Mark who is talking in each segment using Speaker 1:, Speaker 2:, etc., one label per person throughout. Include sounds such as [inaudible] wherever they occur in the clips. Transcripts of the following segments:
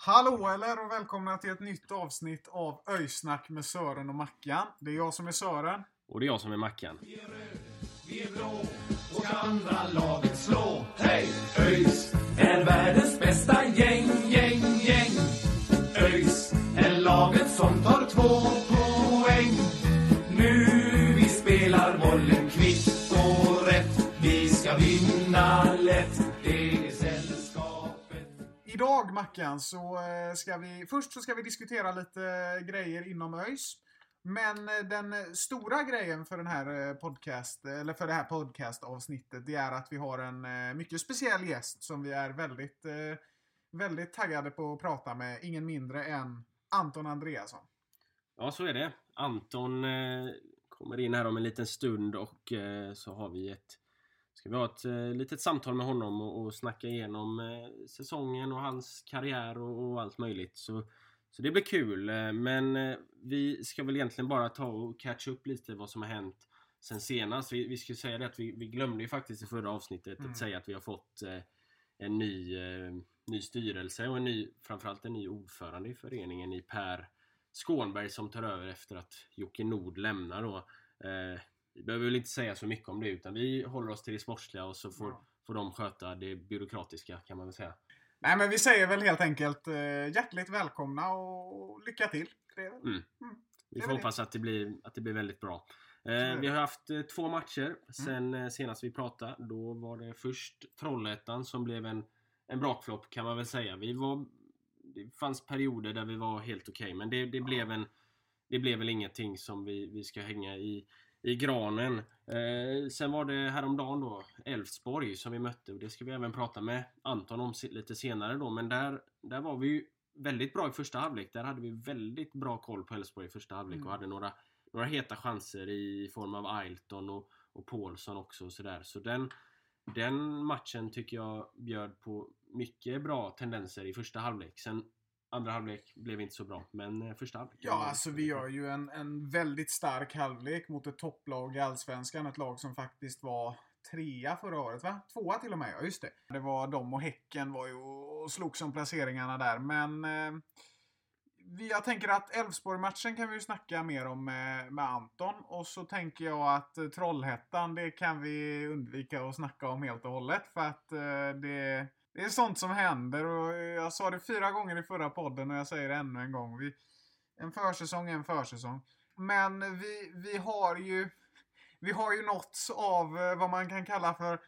Speaker 1: Hallå eller och välkomna till ett nytt avsnitt av Öjsnack med Sören och Mackan. Det är jag som är Sören.
Speaker 2: Och det är jag som är Mackan.
Speaker 3: Vi är blå och ska andra laget slå. Hej! ÖIS är världens bästa gäng, gäng, gäng. ÖIS är laget som tar två poäng.
Speaker 1: Idag Mackan så eh, ska vi, först så ska vi diskutera lite grejer inom ÖIS. Men eh, den stora grejen för den här eh, podcast, eller för det här podcastavsnittet, det är att vi har en mycket speciell gäst som vi är väldigt, väldigt taggade på att prata med. Ingen mindre än Anton Andreasson.
Speaker 2: Ja, så är det. Anton kommer in här om en liten stund och så har vi ett Ska vi ha ett eh, litet samtal med honom och, och snacka igenom eh, säsongen och hans karriär och, och allt möjligt. Så, så det blir kul. Eh, men vi ska väl egentligen bara ta och catch upp lite vad som har hänt sen senast. Vi, vi ska säga det att vi, vi glömde ju faktiskt i förra avsnittet
Speaker 1: Mm.
Speaker 2: att säga att vi har fått en ny, ny styrelse och en ny, framförallt en ny ordförande i föreningen i Per Skånberg som tar över efter att Jocke Nord lämnar då. Vi behöver väl inte säga så mycket om det utan vi håller oss till det sportsliga och så får, får de sköta det byråkratiska kan man väl säga.
Speaker 1: Nej men vi säger väl helt enkelt eh, hjärtligt välkomna och lycka till. Det
Speaker 2: Mm.
Speaker 1: Det
Speaker 2: Vi får hoppas att det blir, att det blir väldigt bra. Eh, vi har haft eh, två matcher sen eh, senast vi pratade. Då var det först Trollhättan som blev en, en brakflopp kan man väl säga. Vi var, det fanns perioder där vi var helt okej men det, det, blev en, det blev väl ingenting som vi, vi ska hänga i, i granen. Eh, sen var det häromdagen då Elfsborg som vi mötte och det ska vi även prata med Anton om lite senare då men där, där var vi ju väldigt bra i första halvlek. Där hade vi väldigt bra koll på Elfsborg i första halvlek och
Speaker 1: Mm.
Speaker 2: hade några, några heta chanser i form av Ailton och, och Paulsson också och sådär. Så den, den matchen tycker jag bjöd på mycket bra tendenser i första halvlek. Sen andra halvlek blev inte så bra, men eh, första halvlek
Speaker 1: Ja, alltså vi gör ju en, en väldigt stark halvlek mot ett topplag i Allsvenskan. Ett lag som faktiskt var trea förra året, va? Tvåa till och med, ja just det. Det var de och Häcken var ju och slogs om placeringarna där, men... Eh, jag tänker att Elfsborg-matchen kan vi ju snacka mer om med, med Anton. Och så tänker jag att eh, Trollhättan, det kan vi undvika att snacka om helt och hållet. För att eh, det, det är sånt som händer. Och jag sa det fyra gånger i förra podden och jag säger det ännu en gång. Vi, en försäsong är en försäsong. Men vi, vi har ju vi har ju nåtts av eh, vad man kan kalla för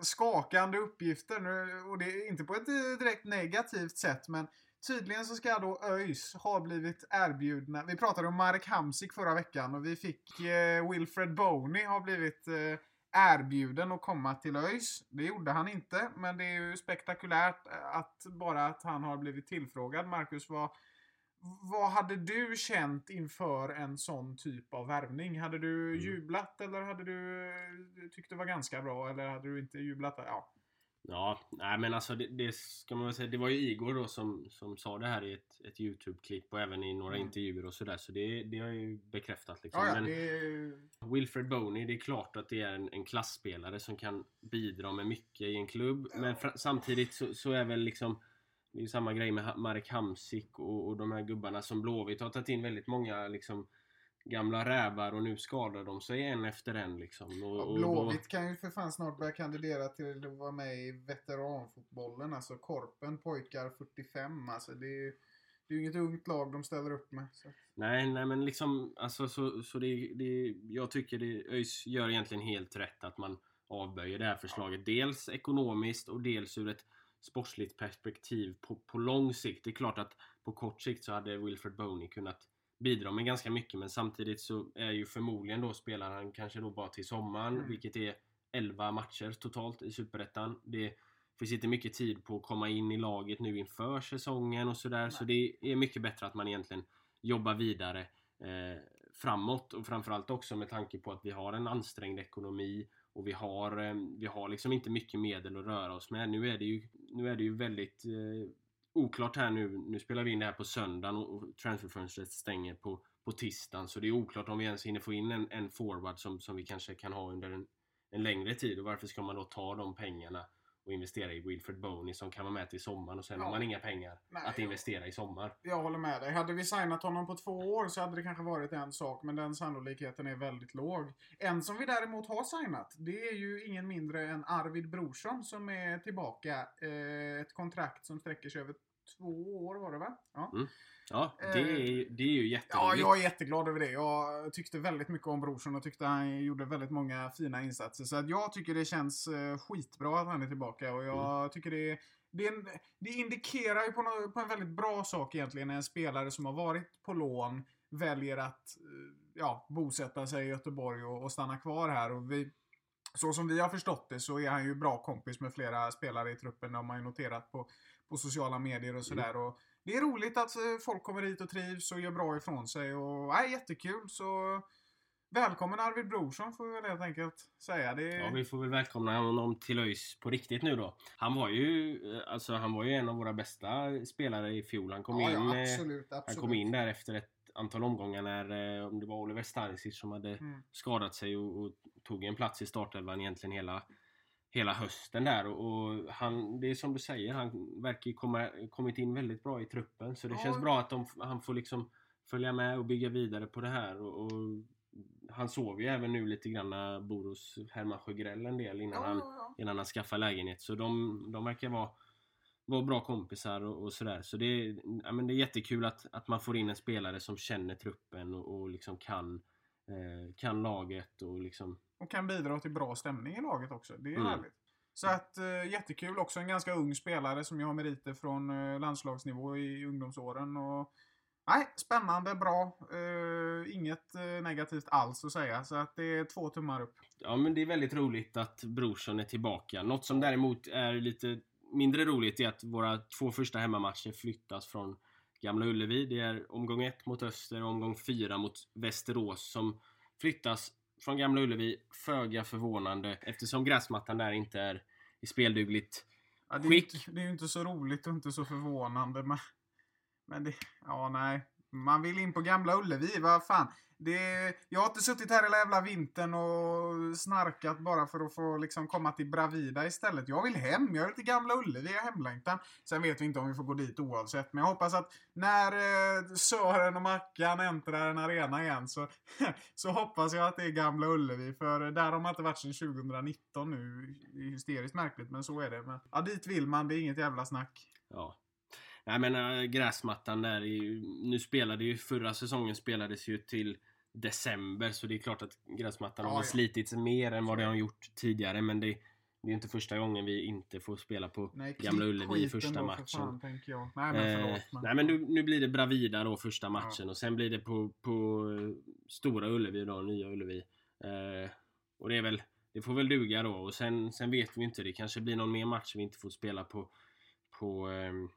Speaker 1: skakande uppgifter. Nu, och det är inte på ett eh, direkt negativt sätt, men tydligen så ska då ÖIS ha blivit erbjudna. Vi pratade om Marek Hamsik förra veckan och vi fick eh, Wilfred Boney har blivit eh, erbjuden att komma till ÖIS. Det gjorde han inte, men det är ju spektakulärt eh, att bara att han har blivit tillfrågad. Marcus, vad, vad hade du känt inför en sån typ av värvning? Hade du
Speaker 2: Mm.
Speaker 1: jublat eller hade du eh, tyckt det var ganska bra eller hade du inte jublat? Ja.
Speaker 2: Ja, nej men alltså det, det ska man väl säga. Det var ju Igor då som, som sa det här i ett, ett Youtube-klipp och även i några
Speaker 1: Mm.
Speaker 2: intervjuer och sådär. Så det, det har ju bekräftat liksom.
Speaker 1: Ja, ja,
Speaker 2: men
Speaker 1: det
Speaker 2: Wilfred Boney, det är klart att det är en, en klassspelare som kan bidra med mycket i en klubb. Men fra, samtidigt så, så är väl liksom det är ju samma grej med Marek Hamsik och, och de här gubbarna som Blåvitt har tagit in väldigt många liksom gamla rävar och nu skadar de sig en efter en liksom. Och,
Speaker 1: ja, Blåvitt kan ju för fan snart börja kandidera till att vara med i veteranfotbollen. Alltså Korpen pojkar 45. Alltså det är ju det är inget ungt lag de ställer upp med. Så.
Speaker 2: Nej, nej men liksom alltså så, så det, det, jag tycker det ÖIS gör egentligen helt rätt att man avböjer det här förslaget. Dels ekonomiskt och dels ur ett sportsligt perspektiv på, på lång sikt. Det är klart att på kort sikt så hade Wilfred Boney kunnat bidra med ganska mycket men samtidigt så är ju förmodligen då spelar han kanske då bara till sommaren
Speaker 1: Mm.
Speaker 2: vilket är 11 matcher totalt i Superettan. Det, finns inte mycket tid på att komma in i laget nu inför säsongen och sådär. Så det är mycket bättre att man egentligen jobbar vidare eh, framåt och framförallt också med tanke på att vi har en ansträngd ekonomi och vi har, eh, vi har liksom inte mycket medel att röra oss med. Nu är det ju, nu är det ju väldigt eh, oklart här nu. Nu spelar vi in det här på söndagen och, transferfönstret stänger på, på tisdagen. Så det är oklart om vi ens hinner få in en, en forward som, som vi kanske kan ha under en, en längre tid. Och varför ska man då ta de pengarna och investera i Wilfred Boney som kan vara med till sommaren och sen
Speaker 1: Ja.
Speaker 2: har man inga pengar
Speaker 1: Nej,
Speaker 2: att investera i sommar.
Speaker 1: Jag håller med dig. Hade vi signat honom på två år så hade det kanske varit en sak, men den sannolikheten är väldigt låg. En som vi däremot har signat, det är ju ingen mindre än Arvid Brorsson som är tillbaka. Eh, ett kontrakt som sträcker sig över två år var det va? Ja.
Speaker 2: Ja, det är, det är ju
Speaker 1: Ja,
Speaker 2: jätteroligt.
Speaker 1: jag är jätteglad över det. Jag tyckte väldigt mycket om Brorsson och tyckte han gjorde väldigt många fina insatser. Så att jag tycker det känns eh, skitbra att han är tillbaka och jag
Speaker 2: Mm.
Speaker 1: tycker det det, en, det indikerar ju på, nå- på en väldigt bra sak egentligen när en spelare som har varit på lån väljer att eh, ja, bosätta sig i Göteborg och, och stanna kvar här. Och vi, så som vi har förstått det så är han ju bra kompis med flera spelare i truppen. Det har man ju noterat på, på sociala medier och sådär. Och Det är roligt att eh, folk kommer hit och trivs och gör bra ifrån sig. Och, nej, jättekul. Så välkommen Arvid Brorsson får vi väl helt enkelt säga. Det,
Speaker 2: Ja, vi får väl välkomna honom till ÖIS på riktigt nu då. Han var ju, eh, alltså han var ju en av våra bästa spelare i fjol. Han kom
Speaker 1: ja,
Speaker 2: in,
Speaker 1: ja,
Speaker 2: eh,
Speaker 1: absolut,
Speaker 2: han
Speaker 1: absolut.
Speaker 2: kom in där efter ett antal omgångar när, om det var Oliver Stanisic som hade
Speaker 1: Mm.
Speaker 2: skadat sig och, och tog en plats i startelvan egentligen hela, hela hösten där. Och, och han, det är som du säger, han verkar ju komma, kommit in väldigt bra i truppen. Så det
Speaker 1: Ja.
Speaker 2: känns bra att de, han får liksom följa med och bygga vidare på det här. Och, och han sov ju även nu lite grann när Boros Herman Sjögrell en del innan,
Speaker 1: Ja,
Speaker 2: han,
Speaker 1: ja,
Speaker 2: innan han skaffade lägenhet. Så de, de verkar vara, vara bra kompisar och, och sådär. Så det är, ja, men det är jättekul att, att man får in en spelare som känner truppen och, och liksom kan, eh, kan laget och liksom
Speaker 1: Och kan bidra till bra stämning i laget också. Det är
Speaker 2: Mm.
Speaker 1: härligt. Så att eh, jättekul. Också en ganska ung spelare som jag har meriter från eh, landslagsnivå i ungdomsåren. Och, nej, spännande, bra. Eh, inget eh, negativt alls att säga. Så att det är två tummar upp.
Speaker 2: Ja men det är väldigt roligt att Brorsson är tillbaka. Något som däremot är lite mindre roligt är att våra två första hemmamatcher flyttas från Gamla Ullevi. Det är omgång 1 mot Öster och omgång 4 mot Västerås som flyttas från Gamla Ullevi. Föga förvånande eftersom gräsmattan där inte är i speldugligt
Speaker 1: Ja, det,
Speaker 2: skick.
Speaker 1: inte, det är ju inte så roligt och inte så förvånande. Men, men det, ja nej. Man vill in på Gamla Ullevi, vad fan. Det, jag har inte suttit här hela jävla vintern och snarkat bara för att få liksom komma till Bravida istället. Jag vill hem, jag vill till Gamla Ullevi, jag har hemlängtan. Sen vet vi inte om vi får gå dit oavsett, men jag hoppas att när eh, Sören och Mackan äntrar en arena igen så, [laughs] så hoppas jag att det är Gamla Ullevi. För där har man inte varit sedan 2019 nu. Det är hysteriskt märkligt, men så är det. Men, ja, dit vill man, det är inget jävla snack.
Speaker 2: Ja. Nej men äh, gräsmattan där Nu spelade ju förra säsongen spelades ju till December så det är klart att gräsmattan
Speaker 1: Ja,
Speaker 2: har
Speaker 1: ja.
Speaker 2: slitits mer än vad det har gjort tidigare men det, det är inte första gången vi inte får spela på
Speaker 1: Nej,
Speaker 2: Gamla Ullevi i första
Speaker 1: då,
Speaker 2: matchen.
Speaker 1: För fan, tänker jag. Nej, men
Speaker 2: Eh,
Speaker 1: förlåt. Men...
Speaker 2: nej men nu, nu blir det Bravida då första matchen och sen blir det på, på eh, Stora Ullevi då, Nya Ullevi. Eh, och det är väl Det får väl duga då och sen, sen vet vi inte. Det kanske blir någon mer match vi inte får spela på På, ehm,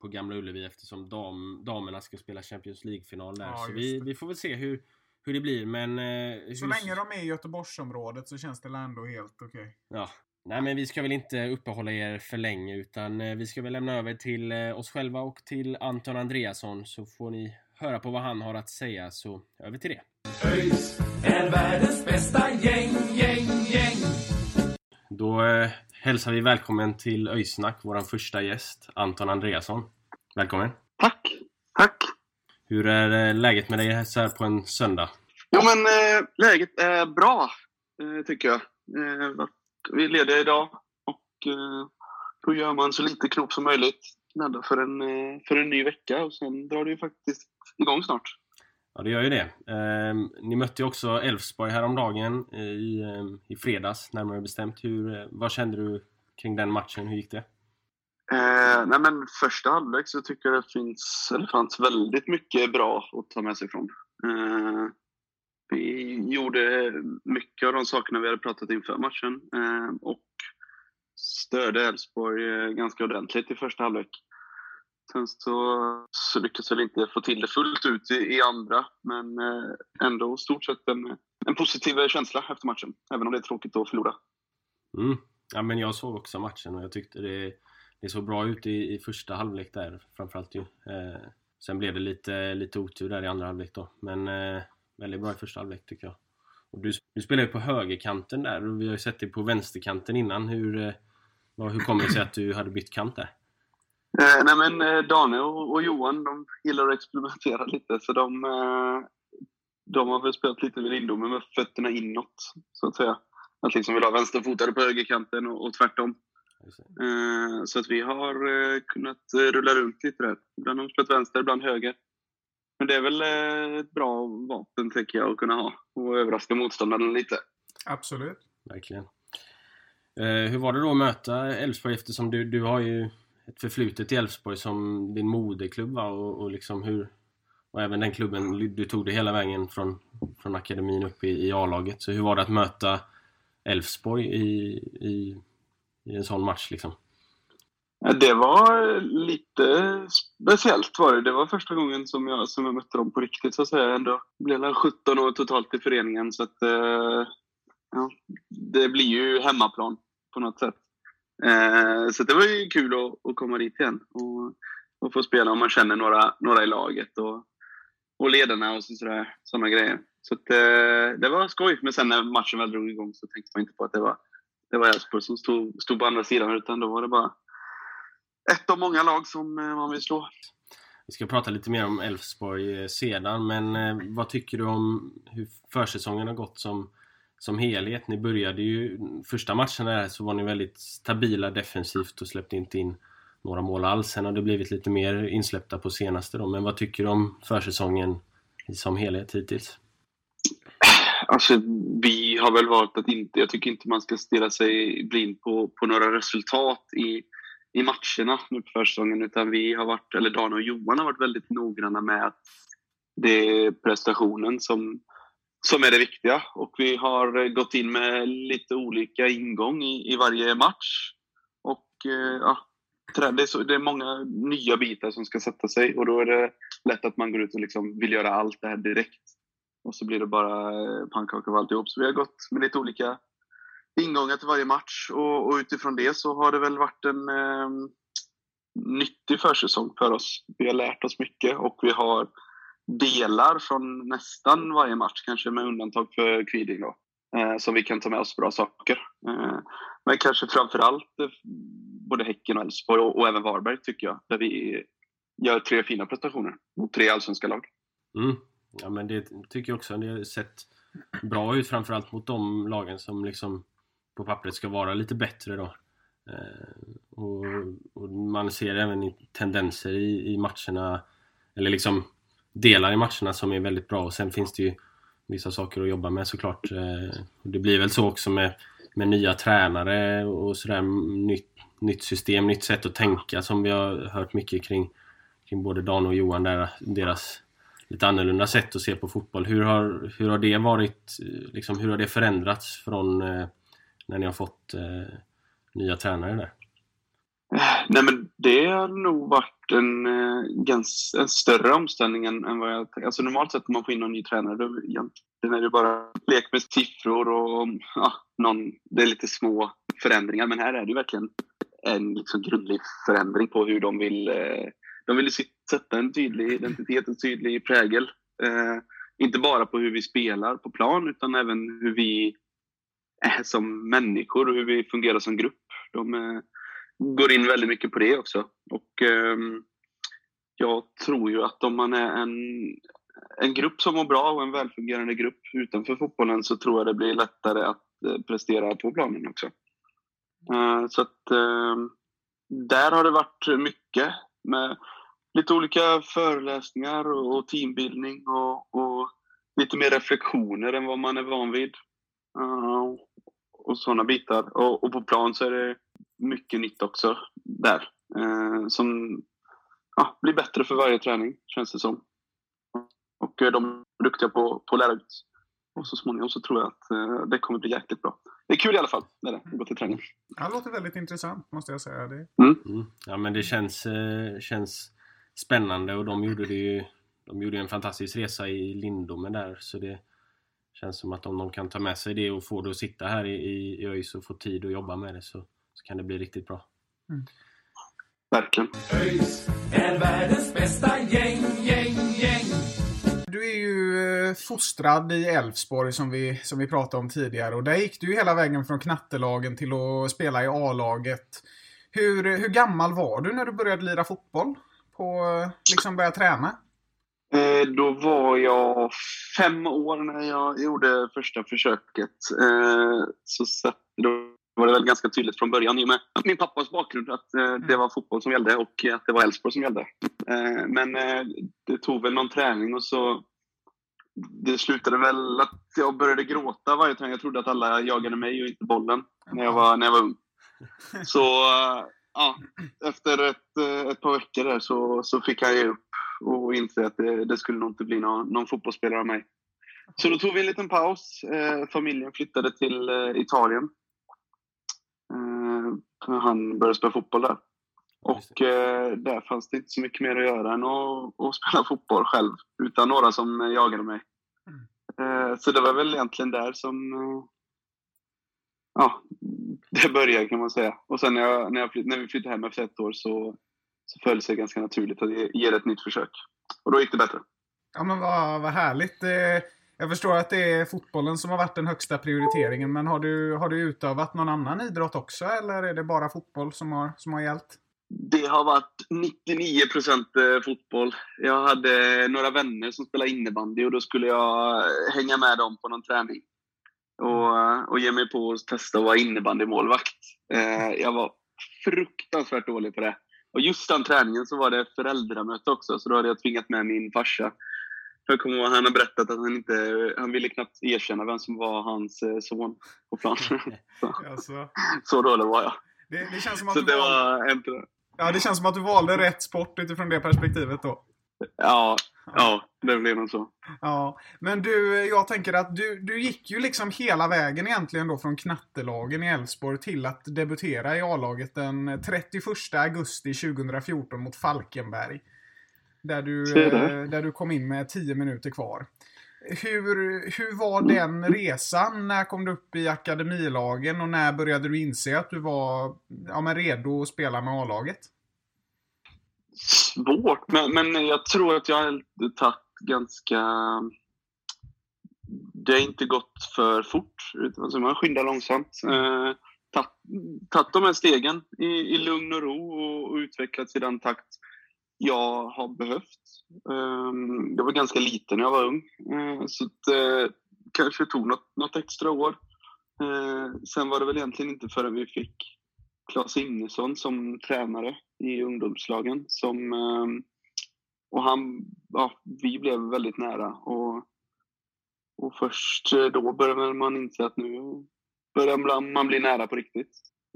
Speaker 2: på Gamla Ullevi eftersom dam, damerna ska spela Champions League-final där.
Speaker 1: Ja,
Speaker 2: så vi, vi får väl se hur, hur det blir men eh,
Speaker 1: Så
Speaker 2: hur,
Speaker 1: länge de är i Göteborgsområdet så känns det ändå helt okej.
Speaker 2: Ja. Nej men vi ska väl inte uppehålla er för länge utan eh, vi ska väl lämna över till eh, oss själva och till Anton Andreasson så får ni höra på vad han har att säga så över till det.
Speaker 3: ÖIS är världens bästa gäng, gäng, gäng.
Speaker 2: Då eh, hälsar vi välkommen till Öjsnack, vår första gäst, Anton Andreasson. Välkommen!
Speaker 4: Tack. Tack.
Speaker 2: Hur är eh, läget med dig så här på en söndag?
Speaker 4: Jo, men eh, läget är bra, eh, tycker jag. Eh, vi är lediga idag och eh, då gör man så lite knop som möjligt. Laddar för en, eh, för en ny vecka och sen drar det ju faktiskt igång snart.
Speaker 2: Ja, det gör ju det. Eh, ni mötte ju också Elfsborg häromdagen eh, i, ehm, i fredags, närmare bestämt. Hur, eh, vad kände du kring den matchen? Hur gick det?
Speaker 4: Eh, nej, men första halvlek så tycker jag det finns, eller fanns väldigt mycket bra att ta med sig från. Eh, vi gjorde mycket av de sakerna vi hade pratat inför matchen. Eh, och störde Elfsborg eh, ganska ordentligt i första halvlek. Sen så, så lyckades väl inte få till det fullt ut i, i andra, men eh, ändå stort sett en, en positiv känsla efter matchen, även om det är tråkigt att förlora.
Speaker 2: Mm. Ja, men jag såg också matchen och jag tyckte det, det såg bra ut i, i första halvlek där framförallt ju. Eh, sen blev det lite, lite otur där i andra halvlek då, men eh, väldigt bra i första halvlek tycker jag. Och du, du spelar ju på högerkanten där och vi har ju sett dig på vänsterkanten innan. Hur, eh, hur kommer det sig att du hade bytt kant där?
Speaker 4: Eh, nej men eh, Dane och, och, Johan de gillar att experimentera lite så de, eh, de har väl spelat lite vid Lindome med fötterna inåt så att säga. Att liksom vill ha vänsterfotade på högerkanten och, och tvärtom. Eh, så att vi har eh, kunnat rulla runt lite där. Ibland har de spelat vänster, ibland höger. Men det är väl eh, ett bra vapen, tycker jag, att kunna ha. Och överraska motståndaren lite.
Speaker 1: Absolut.
Speaker 2: Verkligen. Eh, hur var det då att möta Elfsborg eftersom du, du har ju ett förflutet i Elfsborg som din moderklubb va? Och, och liksom hur, och även den klubben, du tog det hela vägen från, från akademin upp i, i A-laget. Så hur var det att möta Elfsborg i, i, i en sån match liksom?
Speaker 4: Det var lite speciellt var det. Det var första gången som jag, som jag mötte dem på riktigt så att säga. Ändå blev 17 år totalt i föreningen så att eh, ja, det blir ju hemmaplan på något sätt. Eh, så det var ju kul att, att komma dit igen och, och få spela om man känner några, några i laget och, och ledarna och sådär, sådana grejer. Så att, eh, det var skoj. Men sen när matchen väl drog igång så tänkte man inte på att det var det var Elfsborg som stod, stod på andra sidan utan då var det bara ett av många lag som eh, man vill slå.
Speaker 2: Vi ska prata lite mer om Elfsborg eh, sedan, men eh, vad tycker du om hur försäsongen har gått som, som helhet? Ni började ju första matchen där så var ni väldigt stabila defensivt och släppte inte in några mål alls. Sen har det blivit lite mer insläppta på senaste då, men vad tycker du om försäsongen som helhet hittills?
Speaker 4: Alltså, vi har väl valt att inte... Jag tycker inte man ska stirra sig blind på, på några resultat i, i matcherna nu på försäsongen. Utan vi har varit, eller Dan och Johan har varit väldigt noggranna med att det är prestationen som, som är det viktiga. Och vi har eh, gått in med lite olika ingång i, i varje match. Och eh, ja, det är, så, det är många nya bitar som ska sätta sig och då är det lätt att man går ut och liksom vill göra allt det här direkt. Och så blir det bara eh, pannkaka av alltihop. Så vi har gått med lite olika ingångar till varje match och, och utifrån det så har det väl varit en eh, nyttig försäsong för oss. Vi har lärt oss mycket och vi har delar från nästan varje match, kanske med undantag för Kviding då, eh, som vi kan ta med oss bra saker. Eh, men kanske framför allt eh, både Häcken och Elfsborg och, och, även Varberg tycker jag, där vi gör tre fina prestationer mot tre allsvenska lag.
Speaker 2: Mm. Ja men det tycker jag också. Det har sett bra ut framförallt mot de lagen som liksom på pappret ska vara lite bättre då. Eh, och, och, man ser även tendenser i, i matcherna, eller liksom delar i matcherna som är väldigt bra och sen finns det ju vissa saker att jobba med såklart. Eh, det blir väl så också med, med nya tränare och sådär, nytt, nytt system, nytt sätt att tänka som vi har hört mycket kring, kring både Dan och Johan, där, deras lite annorlunda sätt att se på fotboll. Hur har, hur har det varit, liksom, hur har det förändrats från eh, när ni har fått eh, nya tränare där?
Speaker 4: Nej men det har nog varit en, eh, en större omställning än, än vad jag Alltså normalt sett när man får in någon ny tränare, då egentligen är det bara lek med siffror och ja, någon, det är lite små förändringar. Men här är det verkligen en liksom grundlig förändring på hur de vill eh, de vill sätta en tydlig identitet, en tydlig prägel. Eh, inte bara på hur vi spelar på plan utan även hur vi är som människor och hur vi fungerar som grupp. De eh, går in väldigt mycket på det också. Och eh, jag tror ju att om man är en, en grupp som mår bra och en välfungerande grupp utanför fotbollen så tror jag det blir lättare att eh, prestera på planen också. Eh, så att ehm, där har det varit mycket med lite olika föreläsningar och teambildning och, och lite mer reflektioner än vad man är van vid. Uh, och sådana bitar. Och, och, på plan så är det mycket nytt också där. Uh, som ja, blir bättre för varje träning, känns det som. Och uh, de är duktiga på, på att lära ut. Och så småningom så tror jag att det kommer bli jäkligt bra. det är kul i alla fall. Det är att gå till träning.
Speaker 1: Det låter väldigt intressant måste jag säga. Det.
Speaker 2: Mm. Ja men det känns, eh, känns spännande och de gjorde det ju De gjorde en fantastisk resa i Lindomen där så det Känns som att om de kan ta med sig det och få det att sitta här i, i, i ÖIS och få tid att jobba med det så, så kan det bli riktigt bra.
Speaker 4: Verkligen.
Speaker 3: ÖIS är världens bästa gäng, gäng, gäng.
Speaker 1: Du är ju eh, fostrad i Elfsborg som vi, som vi pratade om tidigare och där gick du hela vägen från knattelagen till att spela i A-laget. Hur, hur gammal var du när du började lira fotboll? På, eh, liksom börja träna?
Speaker 4: Eh, då var jag fem år när jag gjorde första försöket. Eh, så satt, då var det väl ganska tydligt från början i och med min pappas bakgrund att eh, det var fotboll som gällde och att det var Elfsborg som gällde. Eh, men eh, det tog väl någon träning och så det slutade väl att jag började gråta varje träning. Jag trodde att alla jagade mig och inte bollen när jag var, när jag var ung. [laughs] Så eh, ja, efter ett, eh, ett par veckor där så, så fick jag ge upp och inse att det, det skulle nog inte bli någon, någon fotbollsspelare av mig. Så då tog vi en liten paus. Eh, familjen flyttade till eh, Italien. Eh, han började spela fotboll där. Och eh, där fanns det inte så mycket mer att göra än att, att [laughs] spela fotboll själv. Utan några som eh, jagade mig. Eh, så det var väl egentligen där som eh, ja, [laughs] det började kan man säga. Och sen när, jag, när, jag, flytt- när vi flyttade hem efter ett år så, så föll det sig ganska naturligt att ge, ge det ett nytt försök. Och då gick det bättre.
Speaker 1: Ja men vad, vad härligt. Jag förstår att det är fotbollen som har varit den högsta prioriteringen men har du, har du utövat någon annan idrott också eller är det bara fotboll som har, som har gällt?
Speaker 4: Det har varit 99 % eh, fotboll. Jag hade några vänner som spelade innebandy och då skulle jag eh, hänga med dem på någon träning. Och, eh, och ge mig på att testa att vara innebandymålvakt. Jag var fruktansvärt dålig på det. Och just den träningen så var det föräldramöte också, så då hade jag tvingat med min farsa. Jag kommer ihåg han har berättat att han inte, han ville knappt erkänna vem som var hans eh, son på plan. [laughs] så,
Speaker 1: Alltså,
Speaker 4: så dålig var jag.
Speaker 1: det, det, känns som att
Speaker 4: Så
Speaker 1: du
Speaker 4: det
Speaker 1: valde,
Speaker 4: var
Speaker 1: ja, det känns som att du valde rätt sport utifrån det perspektivet då.
Speaker 4: Ja, ja, det blev nog så.
Speaker 1: Ja, men du, jag tänker att du, du gick ju liksom hela vägen egentligen då från knattelagen i Elfsborg till att debutera i A-laget den 31 augusti 2014 mot Falkenberg. Där du, eh, där du kom in med 10 minuter kvar. Hur, hur var den resan? När kom du upp i akademilagen och när började du inse att du var ja, men redo att spela med A-laget?
Speaker 4: svårt, men, men jag tror att jag har tagit ganska... Det har inte gått för fort, utan alltså man skyndar långsamt. Eh, tagit, tagit de här stegen i, i lugn och ro och, och utvecklats i den takt jag har behövt. Ehm, jag var ganska liten när jag var ung, ehm, så det eh, kanske tog något, något extra år. Ehm, sen var det väl egentligen inte förrän vi fick Claes Ingesson som tränare i ungdomslagen. Som, och han, ja, vi blev väldigt nära. Och, och först då började man inse att nu börjar man bli nära på riktigt.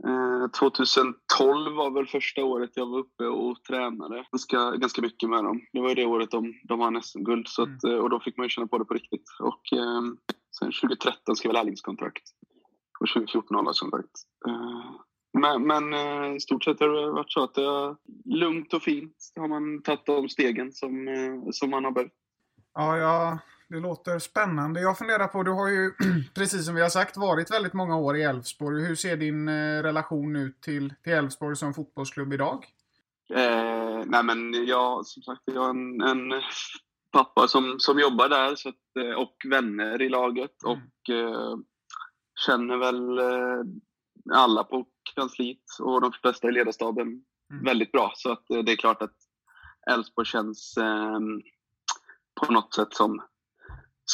Speaker 4: Eh, 2012 var väl första året jag var uppe och tränade ganska, ganska mycket med dem. Det var ju det året de, de vann SM-guld att, eh, och då fick man ju känna på det på riktigt. Och ehm, sen 2013 skrev jag lärlingskontrakt och 2014 avlagskontrakt. Eh, men, men eh, i stort sett har det varit så att det lugnt och fint har man tagit de stegen som, eh, som man har behövt.
Speaker 1: Ja, ja, det låter spännande. Jag funderar på, du har ju [clears throat] precis som vi har sagt varit väldigt många år i Elfsborg. Hur ser din eh, relation ut till till Elfsborg som fotbollsklubb idag?
Speaker 4: Eh, nej men jag, som sagt, jag har en, en pappa som, som jobbar där så att, eh, och vänner i laget
Speaker 1: Mm.
Speaker 4: och eh, känner väl eh, alla på kansliet och de flesta i ledarstaben
Speaker 1: Mm.
Speaker 4: väldigt bra. Så att, det är klart att Elfsborg känns eh, på något sätt som,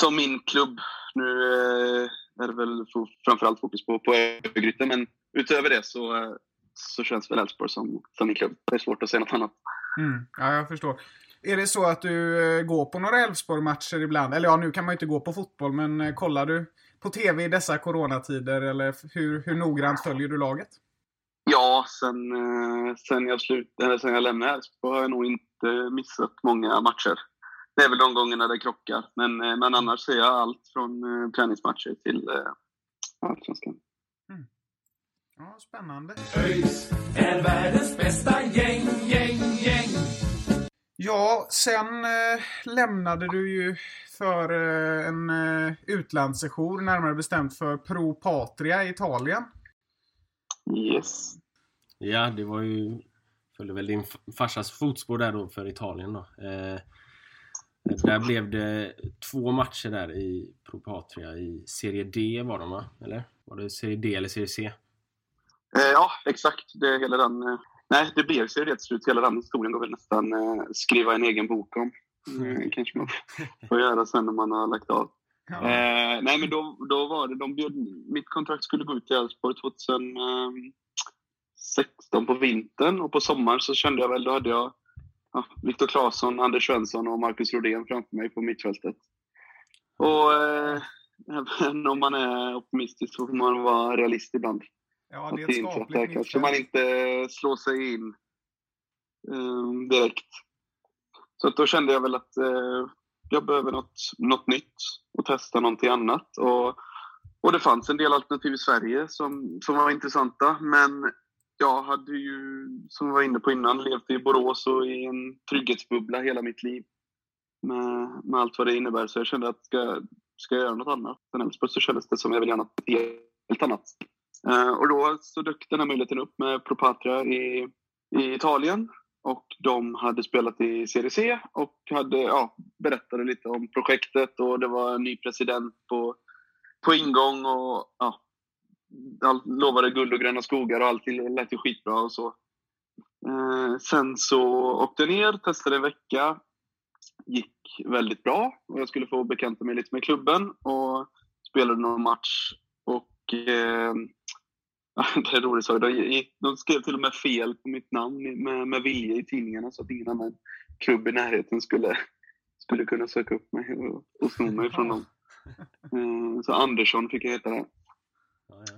Speaker 4: som min klubb. Nu eh, är det väl framförallt fokus på, på Örgryte, men utöver det så, eh, så känns väl Elfsborg som, som min klubb. Det är svårt att säga något annat.
Speaker 1: Mm. Ja, jag förstår. Är det så att du eh, går på några Elfsborg-matcher ibland? Eller ja, nu kan man ju inte gå på fotboll, men kollar du på TV i dessa coronatider? Eller hur, hur noggrant följer du laget?
Speaker 4: Ja, sen, sen, jag, slut, eller sen jag lämnade Elfsborg har jag nog inte missat många matcher. Det är väl de gångerna det krockar. Men, eh, men annars ser jag allt från eh, träningsmatcher till eh, Allsvenskan.
Speaker 1: Ja, spännande.
Speaker 3: ÖIS är världens bästa gäng, gäng, gäng.
Speaker 1: Ja, sen eh, lämnade du ju för eh, en eh, utlandssejour, närmare bestämt för Pro Patria i Italien.
Speaker 4: Yes.
Speaker 2: Ja, det var ju... Följde väl din farsas fotspår där då för Italien då. Eh, där blev det två matcher där i Pro Patria i Serie D var de va? Eller? Var det Serie D eller Serie C?
Speaker 4: Eh, ja, exakt. Det hela den... Eh, nej, det blev sig rätt slut. Hela den historien går väl nästan eh, skriva en egen bok om. Eh, kanske man [laughs] får göra sen när man har lagt av.
Speaker 1: Ja.
Speaker 4: Eh, nej, men då, då var det... De bjöd, mitt kontrakt skulle gå ut i Elfsborg 2016 på vintern och på sommaren så kände jag väl, då hade jag ja, Viktor Claesson, Anders Svensson och Marcus Rodén framför mig på mittfältet. Och eh, även om man är optimistisk så får man vara realist ibland.
Speaker 1: ja, det är ett skapligt
Speaker 4: kanske man
Speaker 1: mittfält.
Speaker 4: inte slår sig in eh, direkt. Så att då kände jag väl att eh, jag behöver något, något nytt och testa någonting annat. Och, och det fanns en del alternativ i Sverige som, som var intressanta. Men jag hade ju, som jag var inne på innan, levt i Borås och i en trygghetsbubbla hela mitt liv. Med, med allt vad det innebär. Så jag kände att ska, ska jag göra något annat än Elfsborg så kändes det som jag vill göra något helt annat. Eh, och då så dök den här möjligheten upp med Propatria i, i Italien. Och de hade spelat i Serie C och hade, ja, berättade lite om projektet och det var en ny president på, på ingång och ja, all, lovade guld och gröna skogar och allting lät ju skitbra och så. Eh, sen så åkte jag ner, testade en vecka. Gick väldigt bra och jag skulle få bekanta mig lite med klubben och spelade någon match. Och eh, [laughs] det är roligt sak. De, de skrev till och med fel på mitt namn med, med vilja i tidningarna så att ingen annan klubb i närheten skulle, skulle kunna söka upp mig och, och sno mig från dem. [laughs] Eh, så Andersson fick jag heta där.
Speaker 2: Ja, ja.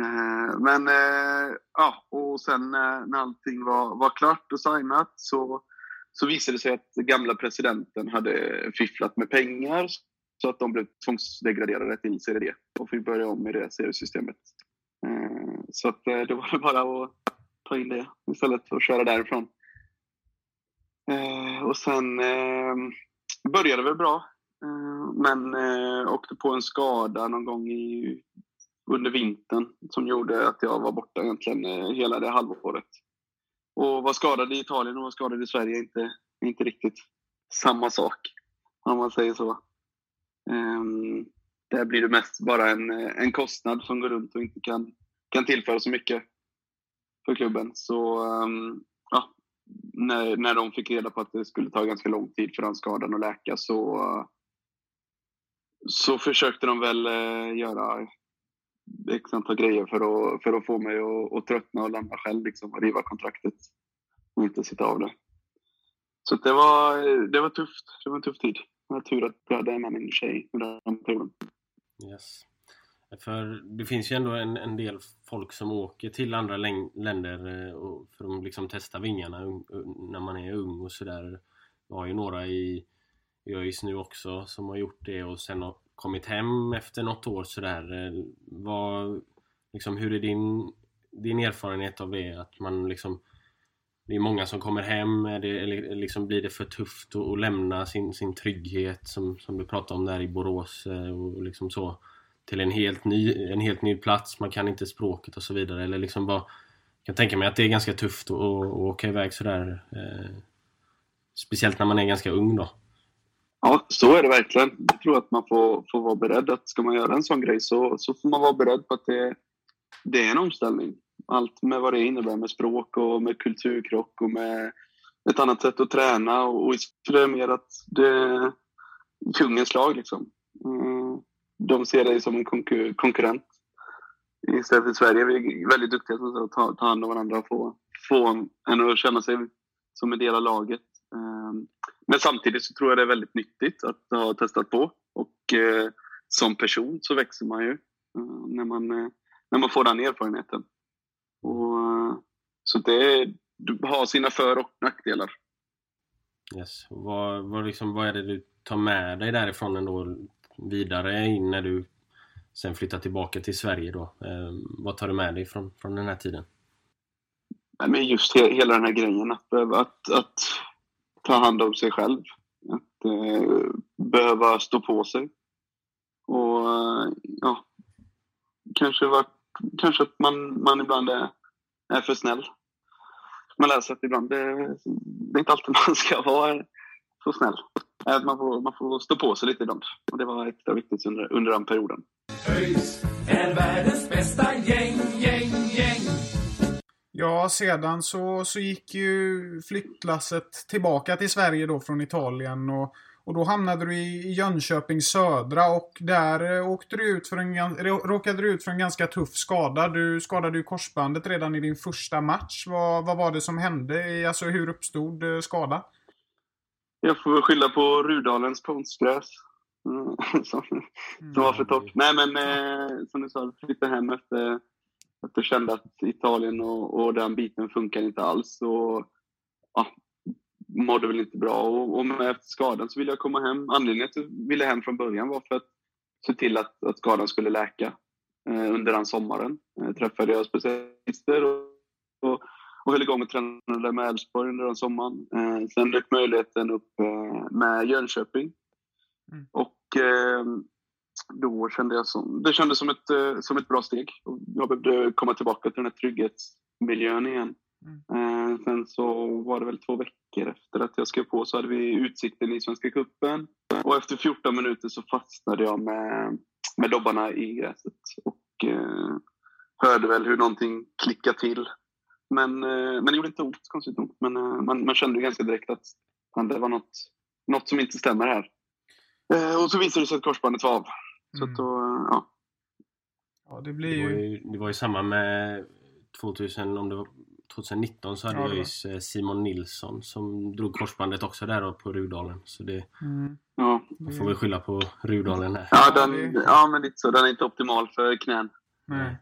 Speaker 4: Eh, Men eh, ja, och sen eh, när allting var, var klart och signat så, så visade det sig att gamla presidenten hade fifflat med pengar så att de blev tvångsdegraderade till Serie D och fick börja om i det seriesystemet. Eh, Så att eh, det var [laughs] bara att ta in det istället för att köra därifrån. Eh, Och sen eh, började det väl bra. Eh, Men eh, åkte på en skada någon gång i under vintern som gjorde att jag var borta egentligen eh, hela det halvåret. Och var skadad i Italien och var skadad i Sverige är inte, inte riktigt samma sak, om man säger så. Um, där blir det mest bara en, eh, en kostnad som går runt och inte kan, kan tillföra så mycket för klubben. Så um, ja, när, när de fick reda på att det skulle ta ganska lång tid för den skadan att läka så, så försökte de väl eh, göra x antal grejer för att, för att få mig att, att tröttna och lämna själv liksom, och riva kontraktet och inte sitta av det. Så det, var, det var tufft. Det var en tuff tid. Jag var tur att jag hade med min tjej under den perioden.
Speaker 2: Yes. För det finns ju ändå en, en del folk som åker till andra länder eh, och för att liksom testa vingarna när man är ung och sådär. Vi har ju några i i ÖIS nu också som har gjort det och sen har kommit hem efter något år sådär. Eh, vad, liksom, hur är din, din erfarenhet av det? Att man liksom det är många som kommer hem. Är det, eller liksom blir det för tufft att, att lämna sin, sin trygghet som, som du pratade om där i Borås eh, och liksom så till en helt ny, en helt ny plats. Man kan inte språket och så vidare. Eller liksom bara, jag kan tänka mig att det är ganska tufft att, att, att åka iväg sådär. Eh, speciellt när man är ganska ung då.
Speaker 4: Ja, så är det verkligen. Jag tror att man får, får vara beredd att ska man göra en sån grej så, så får man vara beredd på att det, det är en omställning. Allt med vad det innebär med språk och med kulturkrock och med ett annat sätt att träna. Och, och det är mer att det är kungens lag liksom. Mm. De ser dig som en konkur konkurrent. Istället för Sverige vi är väldigt duktiga på att ta, ta hand om varandra och få, få en att känna sig som en del av laget. Um, men samtidigt så tror jag det är väldigt nyttigt att ha testat på. Och eh, som person så växer man ju eh, när, man, eh, när man får den erfarenheten. Och, så det du har sina för och nackdelar.
Speaker 2: Yes. Vad, vad, liksom, vad är det du tar med dig därifrån ändå vidare in när du sen flytta tillbaka till Sverige då. Eh, vad tar du med dig från, från den här tiden?
Speaker 4: Men just he hela den här grejen att, att, att ta hand om sig själv. Att eh, behöva stå på sig. Och eh, ja, kanske, var, kanske att man, man ibland är, är för snäll. Man lär sig att ibland det, det är inte alltid [laughs] man ska vara så snäll. Att man får, man får stå på sig lite ibland. Och det var extra viktigt under, under den perioden.
Speaker 3: ÖIS är världens bästa gäng, gäng, gäng.
Speaker 1: Ja, sedan så, så gick ju flyttlasset tillbaka till Sverige då från Italien. Och, och då hamnade du i Jönköping södra och där eh, åkte du ut för en, råkade du ut för en ganska tuff skada. Du skadade ju korsbandet redan i din första match. Vad, vad var det som hände? Alltså hur uppstod eh, skadan?
Speaker 4: Jag får väl skylla på Rudalens konstgräs. Mm, [laughs] som, som var för torrt. Nej men eh, som du sa, flyttade hem efter att jag kände att Italien och, och den biten funkar inte alls. Och, ja, mådde väl inte bra. Och, och med efter skadan så ville jag komma hem. Anledningen till att jag ville hem från början var för att se till att, att skadan skulle läka. Eh, under den sommaren eh, träffade jag specialister och, och, och höll igång och tränade med Elfsborg under den sommaren. Eh, sen dök möjligheten upp eh, med Jönköping. Mm. Och eh, då kände jag som, det kändes som ett, eh, som ett bra steg. Jag behövde komma tillbaka till den här trygghetsmiljön igen. Mm. Eh, sen så var det väl två veckor efter att jag skrev på så hade vi Utsikten i Svenska Cupen. Och efter 14 minuter så fastnade jag med, med dobbarna i gräset. Och eh, hörde väl hur någonting klickade till. Men, eh, men det gjorde inte ont, konstigt nog. Men eh, man, man kände ganska direkt att det var något, något som inte stämmer här. Eh, och så visade det sig att korsbandet var av. Så mm. då, ja.
Speaker 1: Ja, det blir ju...
Speaker 2: Det var ju, det var ju samma med 2000, om det var 2019 så hade ja, jag ju eh, Simon Nilsson som drog korsbandet också där på Rudalen. Så det... Mm. Ja. Man får väl skylla på Rudalen här.
Speaker 4: Ja, den, ja men lite så. Den är inte optimal för knän. Nej.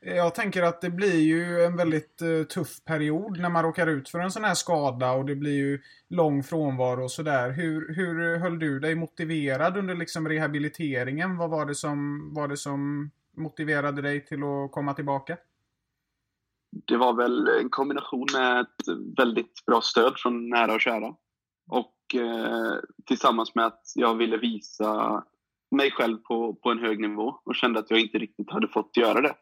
Speaker 1: Jag tänker att det blir ju en väldigt uh, tuff period när man råkar ut för en sån här skada och det blir ju lång frånvaro och sådär. Hur, hur höll du dig motiverad under liksom rehabiliteringen? Vad var det, som, var det som motiverade dig till att komma tillbaka?
Speaker 4: Det var väl en kombination med ett väldigt bra stöd från nära och kära. Och eh, tillsammans med att jag ville visa mig själv på, på en hög nivå och kände att jag inte riktigt hade fått göra det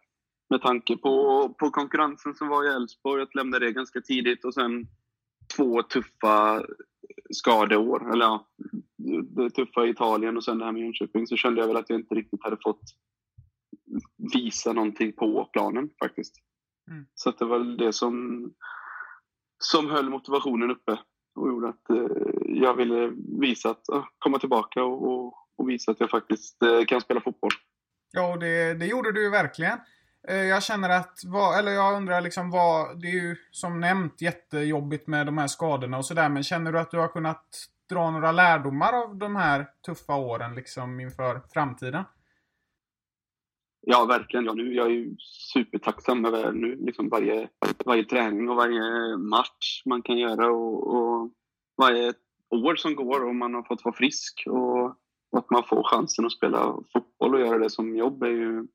Speaker 4: med tanke på, på konkurrensen som var i Elfsborg, att lämna det ganska tidigt och sen två tuffa skadeår, eller ja, det tuffa i Italien och sen det här med Jönköping, så kände jag väl att jag inte riktigt hade fått visa någonting på planen faktiskt. Mm. Så det var det som, som höll motivationen uppe och gjorde att eh, jag ville visa att, uh, komma tillbaka och, och, och, visa att jag faktiskt eh, kan spela fotboll.
Speaker 1: Ja, och det, det gjorde du verkligen. Eh, jag känner att, vad, eller jag undrar liksom vad, det är ju som nämnt jättejobbigt med de här skadorna och sådär. Men känner du att du har kunnat dra några lärdomar av de här tuffa åren liksom inför framtiden?
Speaker 4: Ja, verkligen. Ja, nu, jag är ju supertacksam över nu, liksom varje, varje träning och varje match man kan göra och, och varje år som går och man har fått vara frisk och att man får chansen att spela fotboll och göra det som jobb är ju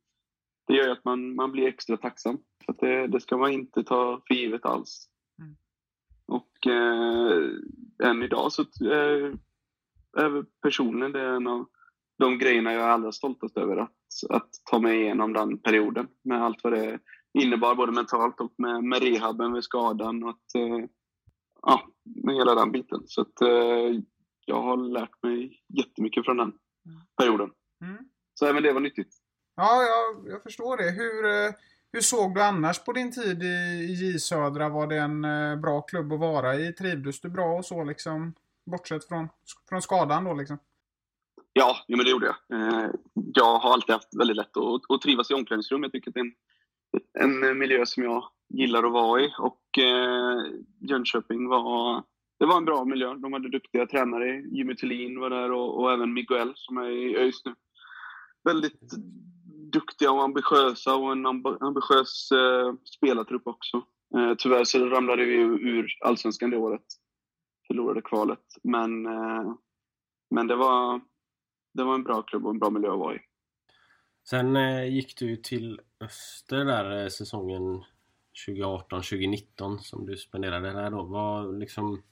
Speaker 4: det gör att man, man blir extra tacksam. För det, det ska man inte ta för givet alls. Mm. Och eh, än idag så eh, är personligen det en av de grejerna jag är allra stoltast över. Att, att ta mig igenom den perioden med allt vad det innebar både mentalt och med, med rehaben med skadan. Och att, eh, ja, med hela den biten. Så att, eh, jag har lärt mig jättemycket från den mm. perioden. Mm. Så även det var nyttigt.
Speaker 1: Ja, jag, jag förstår det. Hur, eh, hur såg du annars på din tid i J Södra? Var det en eh, bra klubb att vara i? Trivdes du bra och så liksom? Bortsett från, från skadan då liksom?
Speaker 4: Ja, ja men det gjorde jag. Eh, jag har alltid haft väldigt lätt att, att trivas i omklädningsrum. Jag tycker att det är en, en miljö som jag gillar att vara i. Och eh, Jönköping var, det var en bra miljö. De hade duktiga tränare. Jimmy Thulin var där och, och även Miguel som är i ÖIS nu. Väldigt duktiga och ambitiösa och en ambitiös eh, spelartrupp också. Eh, tyvärr så ramlade vi ur allsvenskan det året. Förlorade kvalet. Men, eh, men det, var, det var en bra klubb och en bra miljö att vara i.
Speaker 2: Sen eh, gick du till Öster där eh, säsongen 2018-2019 som du spenderade där då. Vad liksom...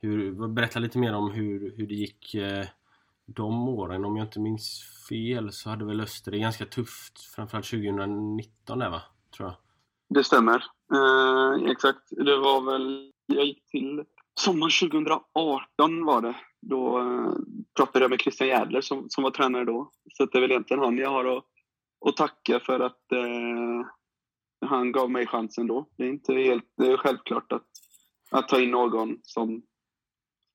Speaker 2: Hur, berätta lite mer om hur, hur det gick eh, de åren. Om jag inte minns fel så hade väl Öster det ganska tufft. Framförallt 2019 där va? Tror jag.
Speaker 4: Det stämmer. Eh, exakt. Det var väl... Jag gick till sommaren 2018 var det. Då eh, pratade jag med Christian Jädler som, som var tränare då. Så det är väl egentligen han jag har att, att tacka för att eh, han gav mig chansen då. Det är inte helt det är självklart att, att ta in någon som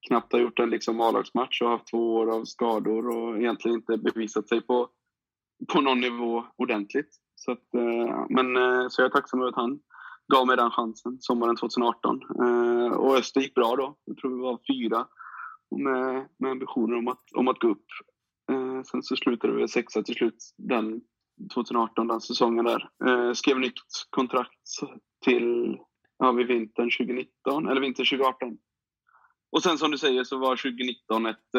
Speaker 4: knappt har gjort en liksom A-lagsmatch och haft två år av skador och egentligen inte bevisat sig på, på någon nivå ordentligt. Så, att, eh, men, eh, så jag är tacksam över att han gav mig den chansen sommaren 2018. Eh, och Öster gick bra då. Jag tror vi var fyra med, med ambitioner om att, om att gå upp. Sen så slutade vi sexa till slut den 2018, den säsongen där. Skrev nytt kontrakt till ja, vid vintern 2019, eller vintern 2018. Och sen som du säger så var 2019 ett,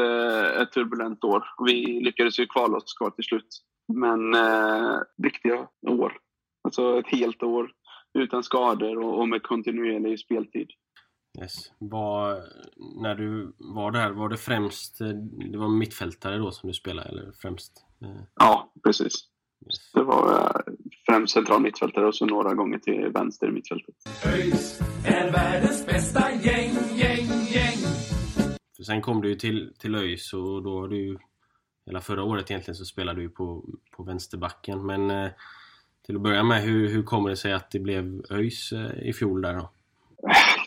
Speaker 4: ett turbulent år. Vi lyckades ju kvala oss kvar till slut. Men eh, riktiga år. Alltså ett helt år utan skador och, och med kontinuerlig speltid.
Speaker 2: Yes. Var, när du var där, var det främst det var mittfältare då som du spelade? Eller främst?
Speaker 4: Eh... Ja, precis. Yes. Det var eh, främst central mittfältare och så några gånger till vänster mittfältet. ÖIS är världens bästa
Speaker 2: gäng. För sen kom du ju till, till ÖIS och då har du hela förra året egentligen så spelade du på, på vänsterbacken. Men eh, till att börja med, hur, hur kommer det sig att det blev ÖIS eh, i fjol där då?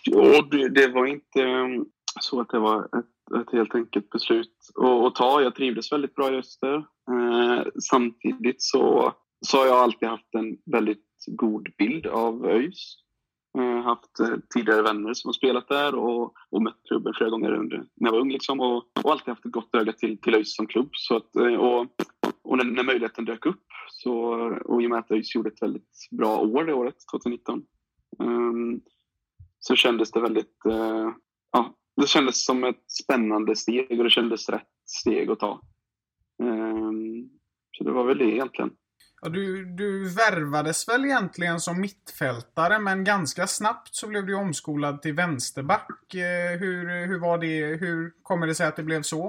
Speaker 4: Jo, det, det var inte mm, så att det var ett, ett helt enkelt beslut att, att ta. Jag trivdes väldigt bra i Öster. Eh, samtidigt så, så har jag alltid haft en väldigt god bild av ÖIS. Eh, haft eh, tidigare vänner som har spelat där och, och mött klubben flera gånger under, när jag var ung. Liksom, och, och alltid haft ett gott öga till, till ÖIS som klubb. Så att, eh, och och när, när möjligheten dök upp, så, och i och med att ÖIS gjorde ett väldigt bra år det året, 2019, um, ehm, så kändes det väldigt... Uh, ja, det kändes som ett spännande steg och det kändes rätt steg att ta. Um, så det var väl det egentligen.
Speaker 1: Ja, du, du värvades väl egentligen som mittfältare men ganska snabbt så blev du omskolad till vänsterback. Eh, hur, hur var det? Hur kommer det sig att det blev så?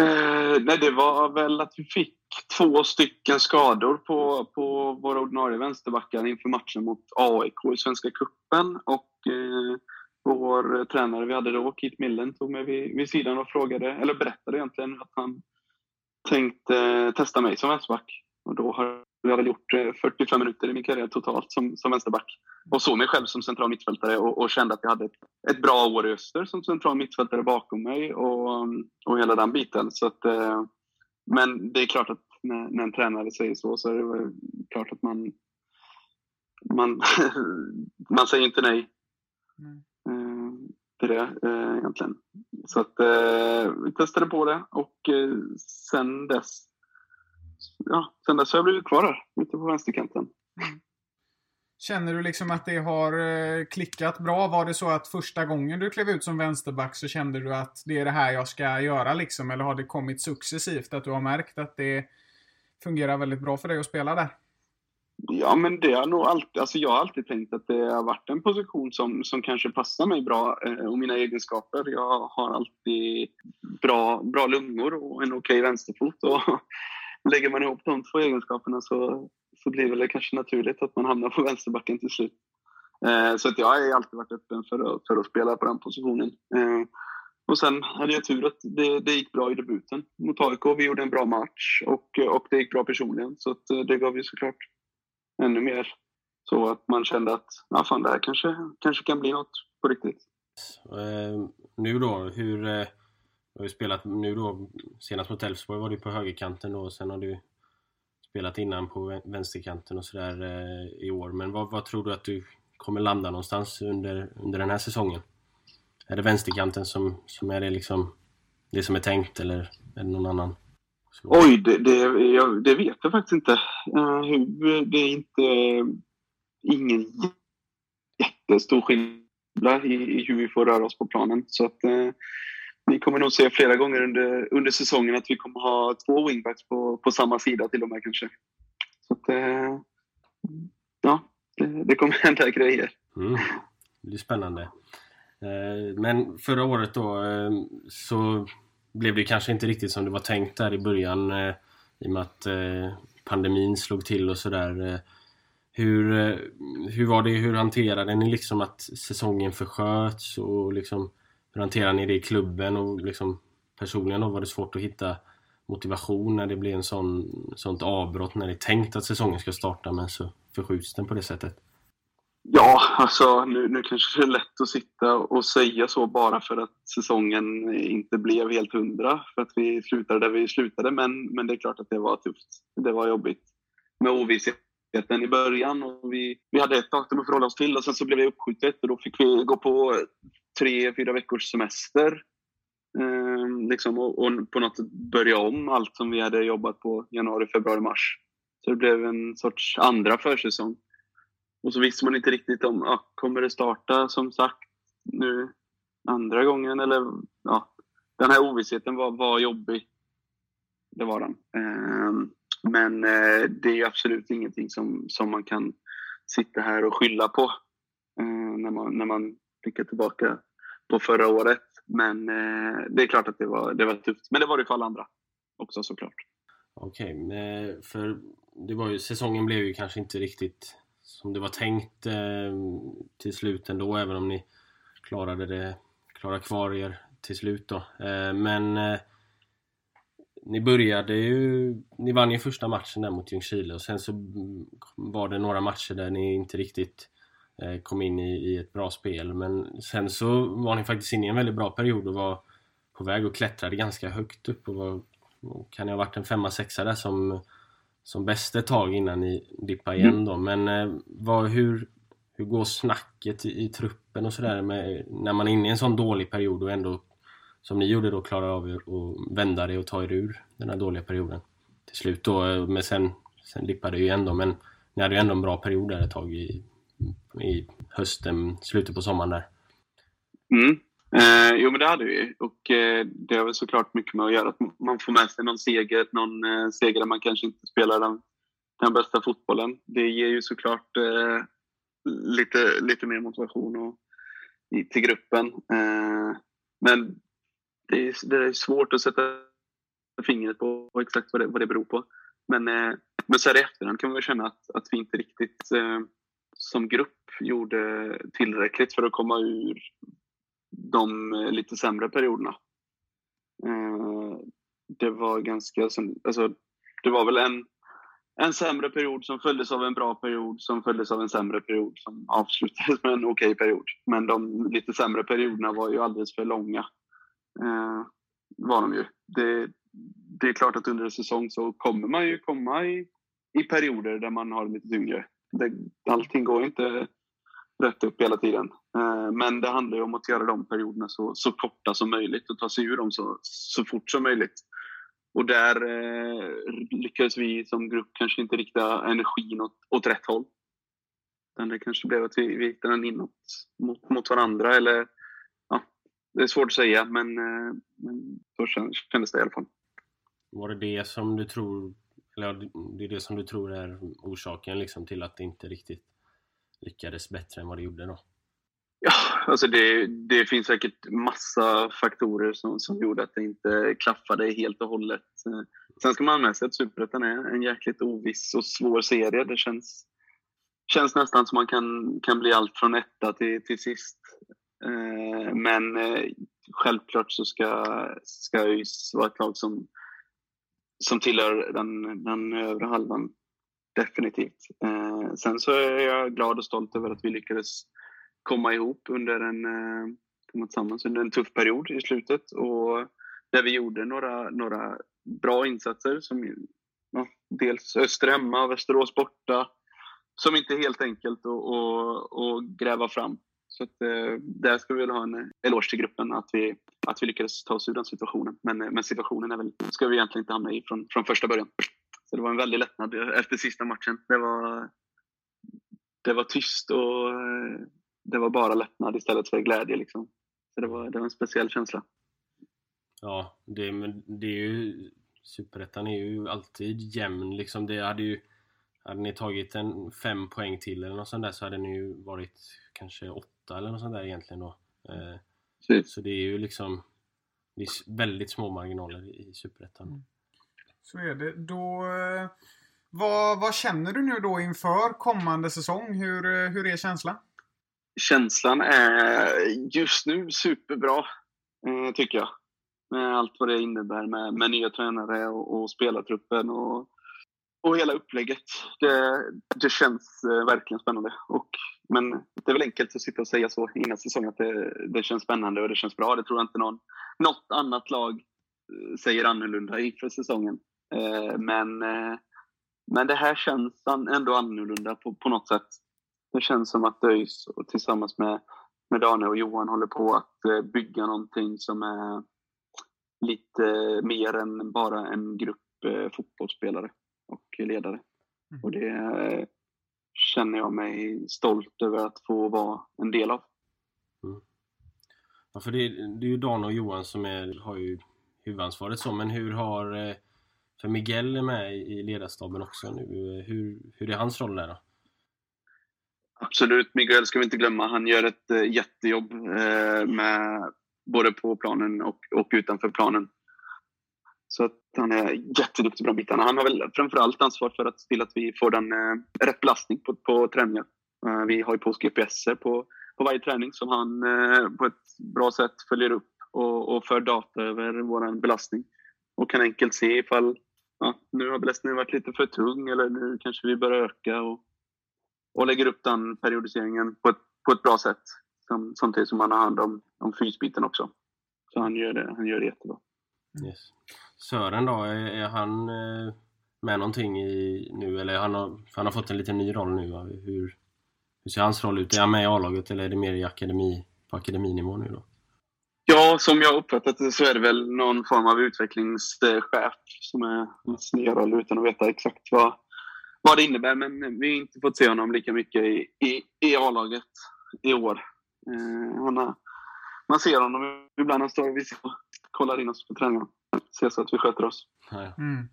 Speaker 4: Eh, nej, det var väl att vi fick två stycken skador på, på våra ordinarie vänsterbackar inför matchen mot AIK i Svenska Cupen. Och eh, vår tränare vi hade då, Keith Millen, tog mig vid, vid sidan och frågade, eller berättade egentligen att han tänkte testa mig som vänsterback. Och då har jag väl gjort 45 eh, minuter i min karriär totalt som, som vänsterback. Och såg mig själv som central mittfältare och, och, kände att jag hade ett, ett bra år i Öster som central mittfältare bakom mig och, och hela den biten. Så att, eh, men det är klart att när, när en tränare säger så så är det klart att man man, [laughs] man säger inte nej mm. till det egentligen. Så att vi testade på det och sen dess ja, sen dess har jag blivit kvar där, ute på vänsterkanten. Mm.
Speaker 1: Känner du liksom att det har eh, klickat bra? Var det så att första gången du klev ut som vänsterback så kände du att det är det här jag ska göra liksom? Eller har det kommit successivt att du har märkt att det fungerar väldigt bra för dig att spela där?
Speaker 4: Ja, men det har nog alltid, alltså jag har alltid tänkt att det har varit en position som, som kanske passar mig bra eh, och mina egenskaper. Jag har alltid bra, bra lungor och en okej okay vänsterfot. Och lägger man ihop de två egenskaperna så, så blir det kanske naturligt att man hamnar på [laughs] vänsterbacken till slut. Eh, så att jag har alltid varit öppen för att, för att spela på den positionen. Eh, och sen hade jag tur att det, det gick bra i debuten mot AIK. Vi gjorde en bra match och, och det gick bra personligen. Så att eh, det gav ju såklart ännu mer. Så att man kände att ja, fan, det här kanske, kanske kan bli något på riktigt.
Speaker 2: Eh, nu då, hur, eh, du har ju spelat nu då, senast mot Elfsborg var du på högerkanten då och sen har du spelat innan på vänsterkanten och sådär eh, i år. Men vad, vad, tror du att du kommer landa någonstans under, under den här säsongen? Är det vänsterkanten som, som är det liksom det som är tänkt eller är det någon annan?
Speaker 4: Så. Oj, det, det, jag, det vet jag faktiskt inte. Eh, det är inte eh, ingen jättestor skillnad i, i hur vi får röra oss på planen. Så att, eh, vi kommer nog se flera gånger under, under säsongen att vi kommer ha två wingbacks på, på samma sida till och med kanske. Så att, eh, ja, det, det kommer [laughs] hända grejer.
Speaker 2: Mm. Det blir spännande. Eh, men förra året då eh, så blev det kanske inte riktigt som det var tänkt där i början eh, i och med att eh, pandemin slog till och sådär. Eh, hur, hur var det, hur hanterade ni liksom att säsongen försköts och liksom hur hanterade ni det i klubben och liksom personligen då var det svårt att hitta motivation när det blir en sån, sånt avbrott när det är tänkt att säsongen ska starta men så förskjuts den på det sättet?
Speaker 4: Ja, alltså nu, nu kanske det är lätt att sitta och säga så bara för att säsongen inte blev helt hundra. För att vi slutade där vi slutade. Men, men det är klart att det var tufft. Det var jobbigt med ovissheten i början. Och vi, vi hade ett datum att förhålla oss till och sen så blev det uppskjutet och då fick vi gå på tre, fyra veckors semester. Eh, liksom, och, och, på något sätt börja om allt som vi hade jobbat på januari, februari, mars. Så det blev en sorts andra försäsong. Och så visste man inte riktigt om, ja, kommer det starta som sagt nu andra gången eller ja. Den här ovissheten var, var jobbig. Det var den. Eh, men eh, det är absolut ingenting som, som man kan sitta här och skylla på eh, när, man, när man blicka tillbaka på förra året. Men eh, det är klart att det var, det var tufft. Men det var det för alla andra också såklart.
Speaker 2: Okej, okay, eh, för det var ju, säsongen blev ju kanske inte riktigt som det var tänkt eh, till slut ändå, även om ni klarade det, klarade kvar er till slut då. Eh, men eh, ni började ju, ni vann ju första matchen där mot Ljungskile och sen så mm, var det några matcher där ni inte riktigt eh, kom in i, i, ett bra spel. Men sen så var ni faktiskt inne i en väldigt bra period och var på väg och klättrade ganska högt upp och var, kan ni ha varit en femma, sexa där som som bäst ett tag innan ni dippar igen mm. då. Men eh, vad, hur, hur går snacket i, i truppen och sådär när man är inne i en sån dålig period och ändå som ni gjorde då klarar av att vända det och ta er ur den här dåliga perioden till slut då. Eh, men sen, sen dippade det ju ändå men ni hade ju ändå en bra period där ett tag i, i hösten, slutet på sommaren där.
Speaker 4: Mm. Eh, jo, men det hade vi. Och eh, det har väl såklart mycket med att göra att man får med sig någon seger, någon eh, seger där man kanske inte spelar den, den bästa fotbollen. Det ger ju såklart eh, lite, lite mer motivation och, i, till gruppen. Eh, men det är, det är svårt att sätta fingret på exakt vad det, vad det beror på. Men, eh, men så här i efterhand kan man väl känna att, att vi inte riktigt eh, som grupp gjorde tillräckligt för att komma ur de eh, lite sämre perioderna. Eh, det var ganska, alltså, det var väl en, en sämre period som följdes av en bra period som följdes av en sämre period som avslutades med en okej okay period. Men de lite sämre perioderna var ju alldeles för långa. Eh, var de ju. Det, det är klart att under en säsong så kommer man ju komma i, i perioder där man har lite tyngre. Det, allting går inte rätt upp hela tiden. Eh, men det handlar ju om att göra de perioderna så, så korta som möjligt och ta sig ur dem så, så fort som möjligt. Och där eh, lyckades vi som grupp kanske inte rikta energin åt, åt rätt håll. Utan det kanske blev att vi, vi riktade den inåt mot, mot varandra eller ja, det är svårt att säga men, eh, men så kändes det i alla fall.
Speaker 2: Var det det som du tror, eller det är det som du tror är orsaken liksom till att det inte riktigt lyckades bättre än vad det gjorde då?
Speaker 4: Ja, alltså det, det finns säkert massa faktorer som, som gjorde att det inte klaffade helt och hållet. Sen ska man ha med sig att Superettan är en jäkligt oviss och svår serie. Det känns, känns nästan som man kan, kan bli allt från etta till, till sist. Eh, men eh, självklart så ska, ska ÖIS vara ett lag som, som tillhör den, den övre halvan definitivt. Eh, sen så är jag glad och stolt över att vi lyckades komma ihop under en, eh, komma tillsammans under en tuff period i slutet och där vi gjorde några, några bra insatser som ja, dels Öster hemma, Västerås borta, som inte är helt enkelt att gräva fram. Så att, eh, där ska vi väl ha en eloge till gruppen att vi, att vi lyckades ta oss ur den situationen. Men, eh, men situationen är väl, ska vi egentligen inte hamna i från, från första början. Så det var en väldig lättnad efter sista matchen. Det var, det var tyst och eh, det var bara lättnad istället för glädje. Liksom. Så det var, det var en speciell känsla.
Speaker 2: Ja, det, men det är ju... Superettan är ju alltid jämn liksom. Det hade ju... Hade ni tagit en fem poäng till eller något sånt där så hade ni ju varit kanske åtta eller något sånt där egentligen då. Eh, så det är ju liksom... Det är väldigt små marginaler i Superettan.
Speaker 1: Mm. Så är det. Då, eh, vad, vad känner du nu då inför kommande säsong? Hur, eh, hur är känslan?
Speaker 4: Känslan är just nu superbra, eh, tycker jag. Med allt vad det innebär med, med nya tränare och, och spelartruppen och, och hela upplägget. Det, det känns eh, verkligen spännande. Och, men det är väl enkelt att sitta och säga så innan säsongen att det, det känns spännande och det känns bra. Det tror jag inte någon, något annat lag eh, säger annorlunda inför säsongen. Eh, men, men det här känns ändå annorlunda på, på något sätt. Det känns som att ÖIS tillsammans med, med Daniel och Johan håller på att bygga någonting som är lite mer än bara en grupp fotbollsspelare och ledare.
Speaker 1: Mm.
Speaker 4: Och det eh, känner jag mig stolt över att få vara en del av.
Speaker 2: Ja, för det, det är ju Dan och Johan som är, har ju huvudansvaret så, men hur har... eh, För Miguel är med i ledarstaben också nu. Eh, Hur, hur är hans roll där då?
Speaker 4: Absolut, Miguel ska vi inte glömma. Han gör ett jättejobb med, både på planen och, och utanför planen. Så att han är jätteduktig på de bitarna. Han har väl framförallt ansvar för att se till att vi får den eh, rätt belastning på, på träningar. Eh, vi har ju på oss GPSer på, på varje träning som han eh, på ett bra sätt följer upp och, och för data över vår belastning. Och kan enkelt se ifall ja, nu har belastningen varit lite för tung eller nu kanske vi bör öka. Och, och lägger upp den periodiseringen på ett, på ett bra sätt. Samtidigt som han har hand om, om fysbiten också. Så han gör det, han gör det jättebra.
Speaker 2: Yes. Sören då, är, är han eh, med någonting i nu eller han har, han har fått en liten ny roll nu? Hur, hur ser hans roll ut? Är han med i A-laget eller är det mer i akademi, på akademinivå nu då?
Speaker 4: Ja, som jag uppfattat det så är det väl någon form av utvecklingschef som är hans nya roll utan att veta exakt vad, vad det innebär. Men vi har inte fått se honom lika mycket i, i, i A-laget i år. Eh, har, man ser honom ibland, han står vid kollar in oss på träningarna. Ser så att vi sköter oss.
Speaker 1: Mm.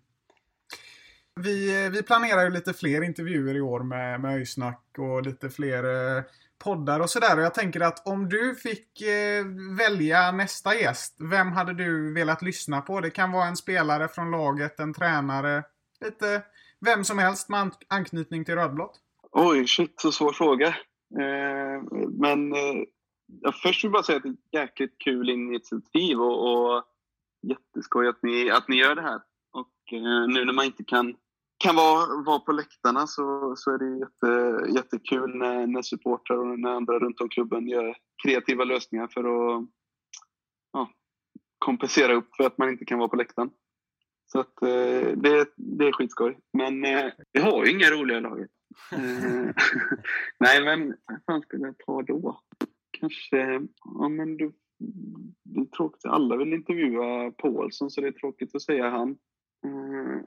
Speaker 1: Vi, vi planerar ju lite fler intervjuer i år med, med Öysnack och lite fler eh, poddar och sådär. Och jag tänker att om du fick eh, välja nästa gäst, vem hade du velat lyssna på? Det kan vara en spelare från laget, en tränare, lite vem som helst med an- anknytning till rödblått.
Speaker 4: Oj, shit, så svår fråga. Eh, men eh, ja, först vill jag bara säga att det är ett jäkligt kul initiativ och, och jätteskoj att ni, att ni gör det här. Och eh, nu när man inte kan, kan vara, vara på läktarna så, så är det jätte, jättekul när, när supportrar och när andra runt om klubben gör kreativa lösningar för att ja, kompensera upp för att man inte kan vara på läktaren. Så att, eh, det, det är skitskoj. Men eh, vi har ju inga roliga laget. Eh, [laughs] Nej, men vad fan skulle jag ta då? Kanske, ja men du, det är tråkigt. Alla vill intervjua Paulsson så det är tråkigt att säga han. Eh,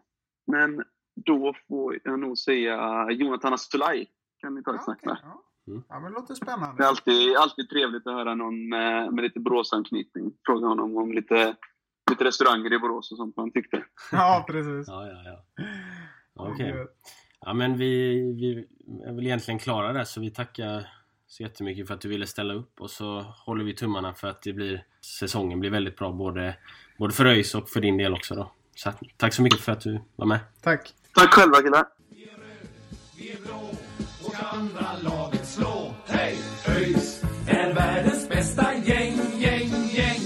Speaker 4: Men då får jag nog säga Jonathan Astulaj. Kan ni ta ett snack med.
Speaker 1: okej, ja.
Speaker 2: Mm.
Speaker 1: ja, men det låter
Speaker 4: Det är
Speaker 1: spännande.
Speaker 4: alltid, alltid trevligt att höra någon med, med lite Boråsanknytning. Fråga honom om lite, lite restauranger i Borås och sånt han tyckte. [laughs]
Speaker 1: Ja, precis.
Speaker 2: Ja, ja, ja. Okej. Ja, men vi, vi är väl egentligen klara där så vi tackar så jättemycket för att du ville ställa upp och så håller vi tummarna för att det blir, säsongen blir väldigt bra både, både för ÖIS och för din del också då. Så att, tack så mycket för att du var med.
Speaker 1: Tack.
Speaker 4: Tack själva killar!
Speaker 3: Vi är blå och ska andra laget slå. Hej! ÖIS är världens bästa gäng, gäng, gäng.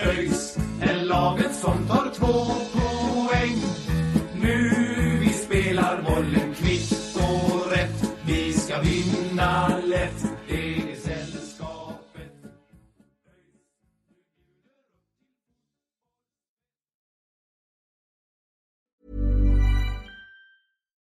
Speaker 3: ÖIS är laget som tar två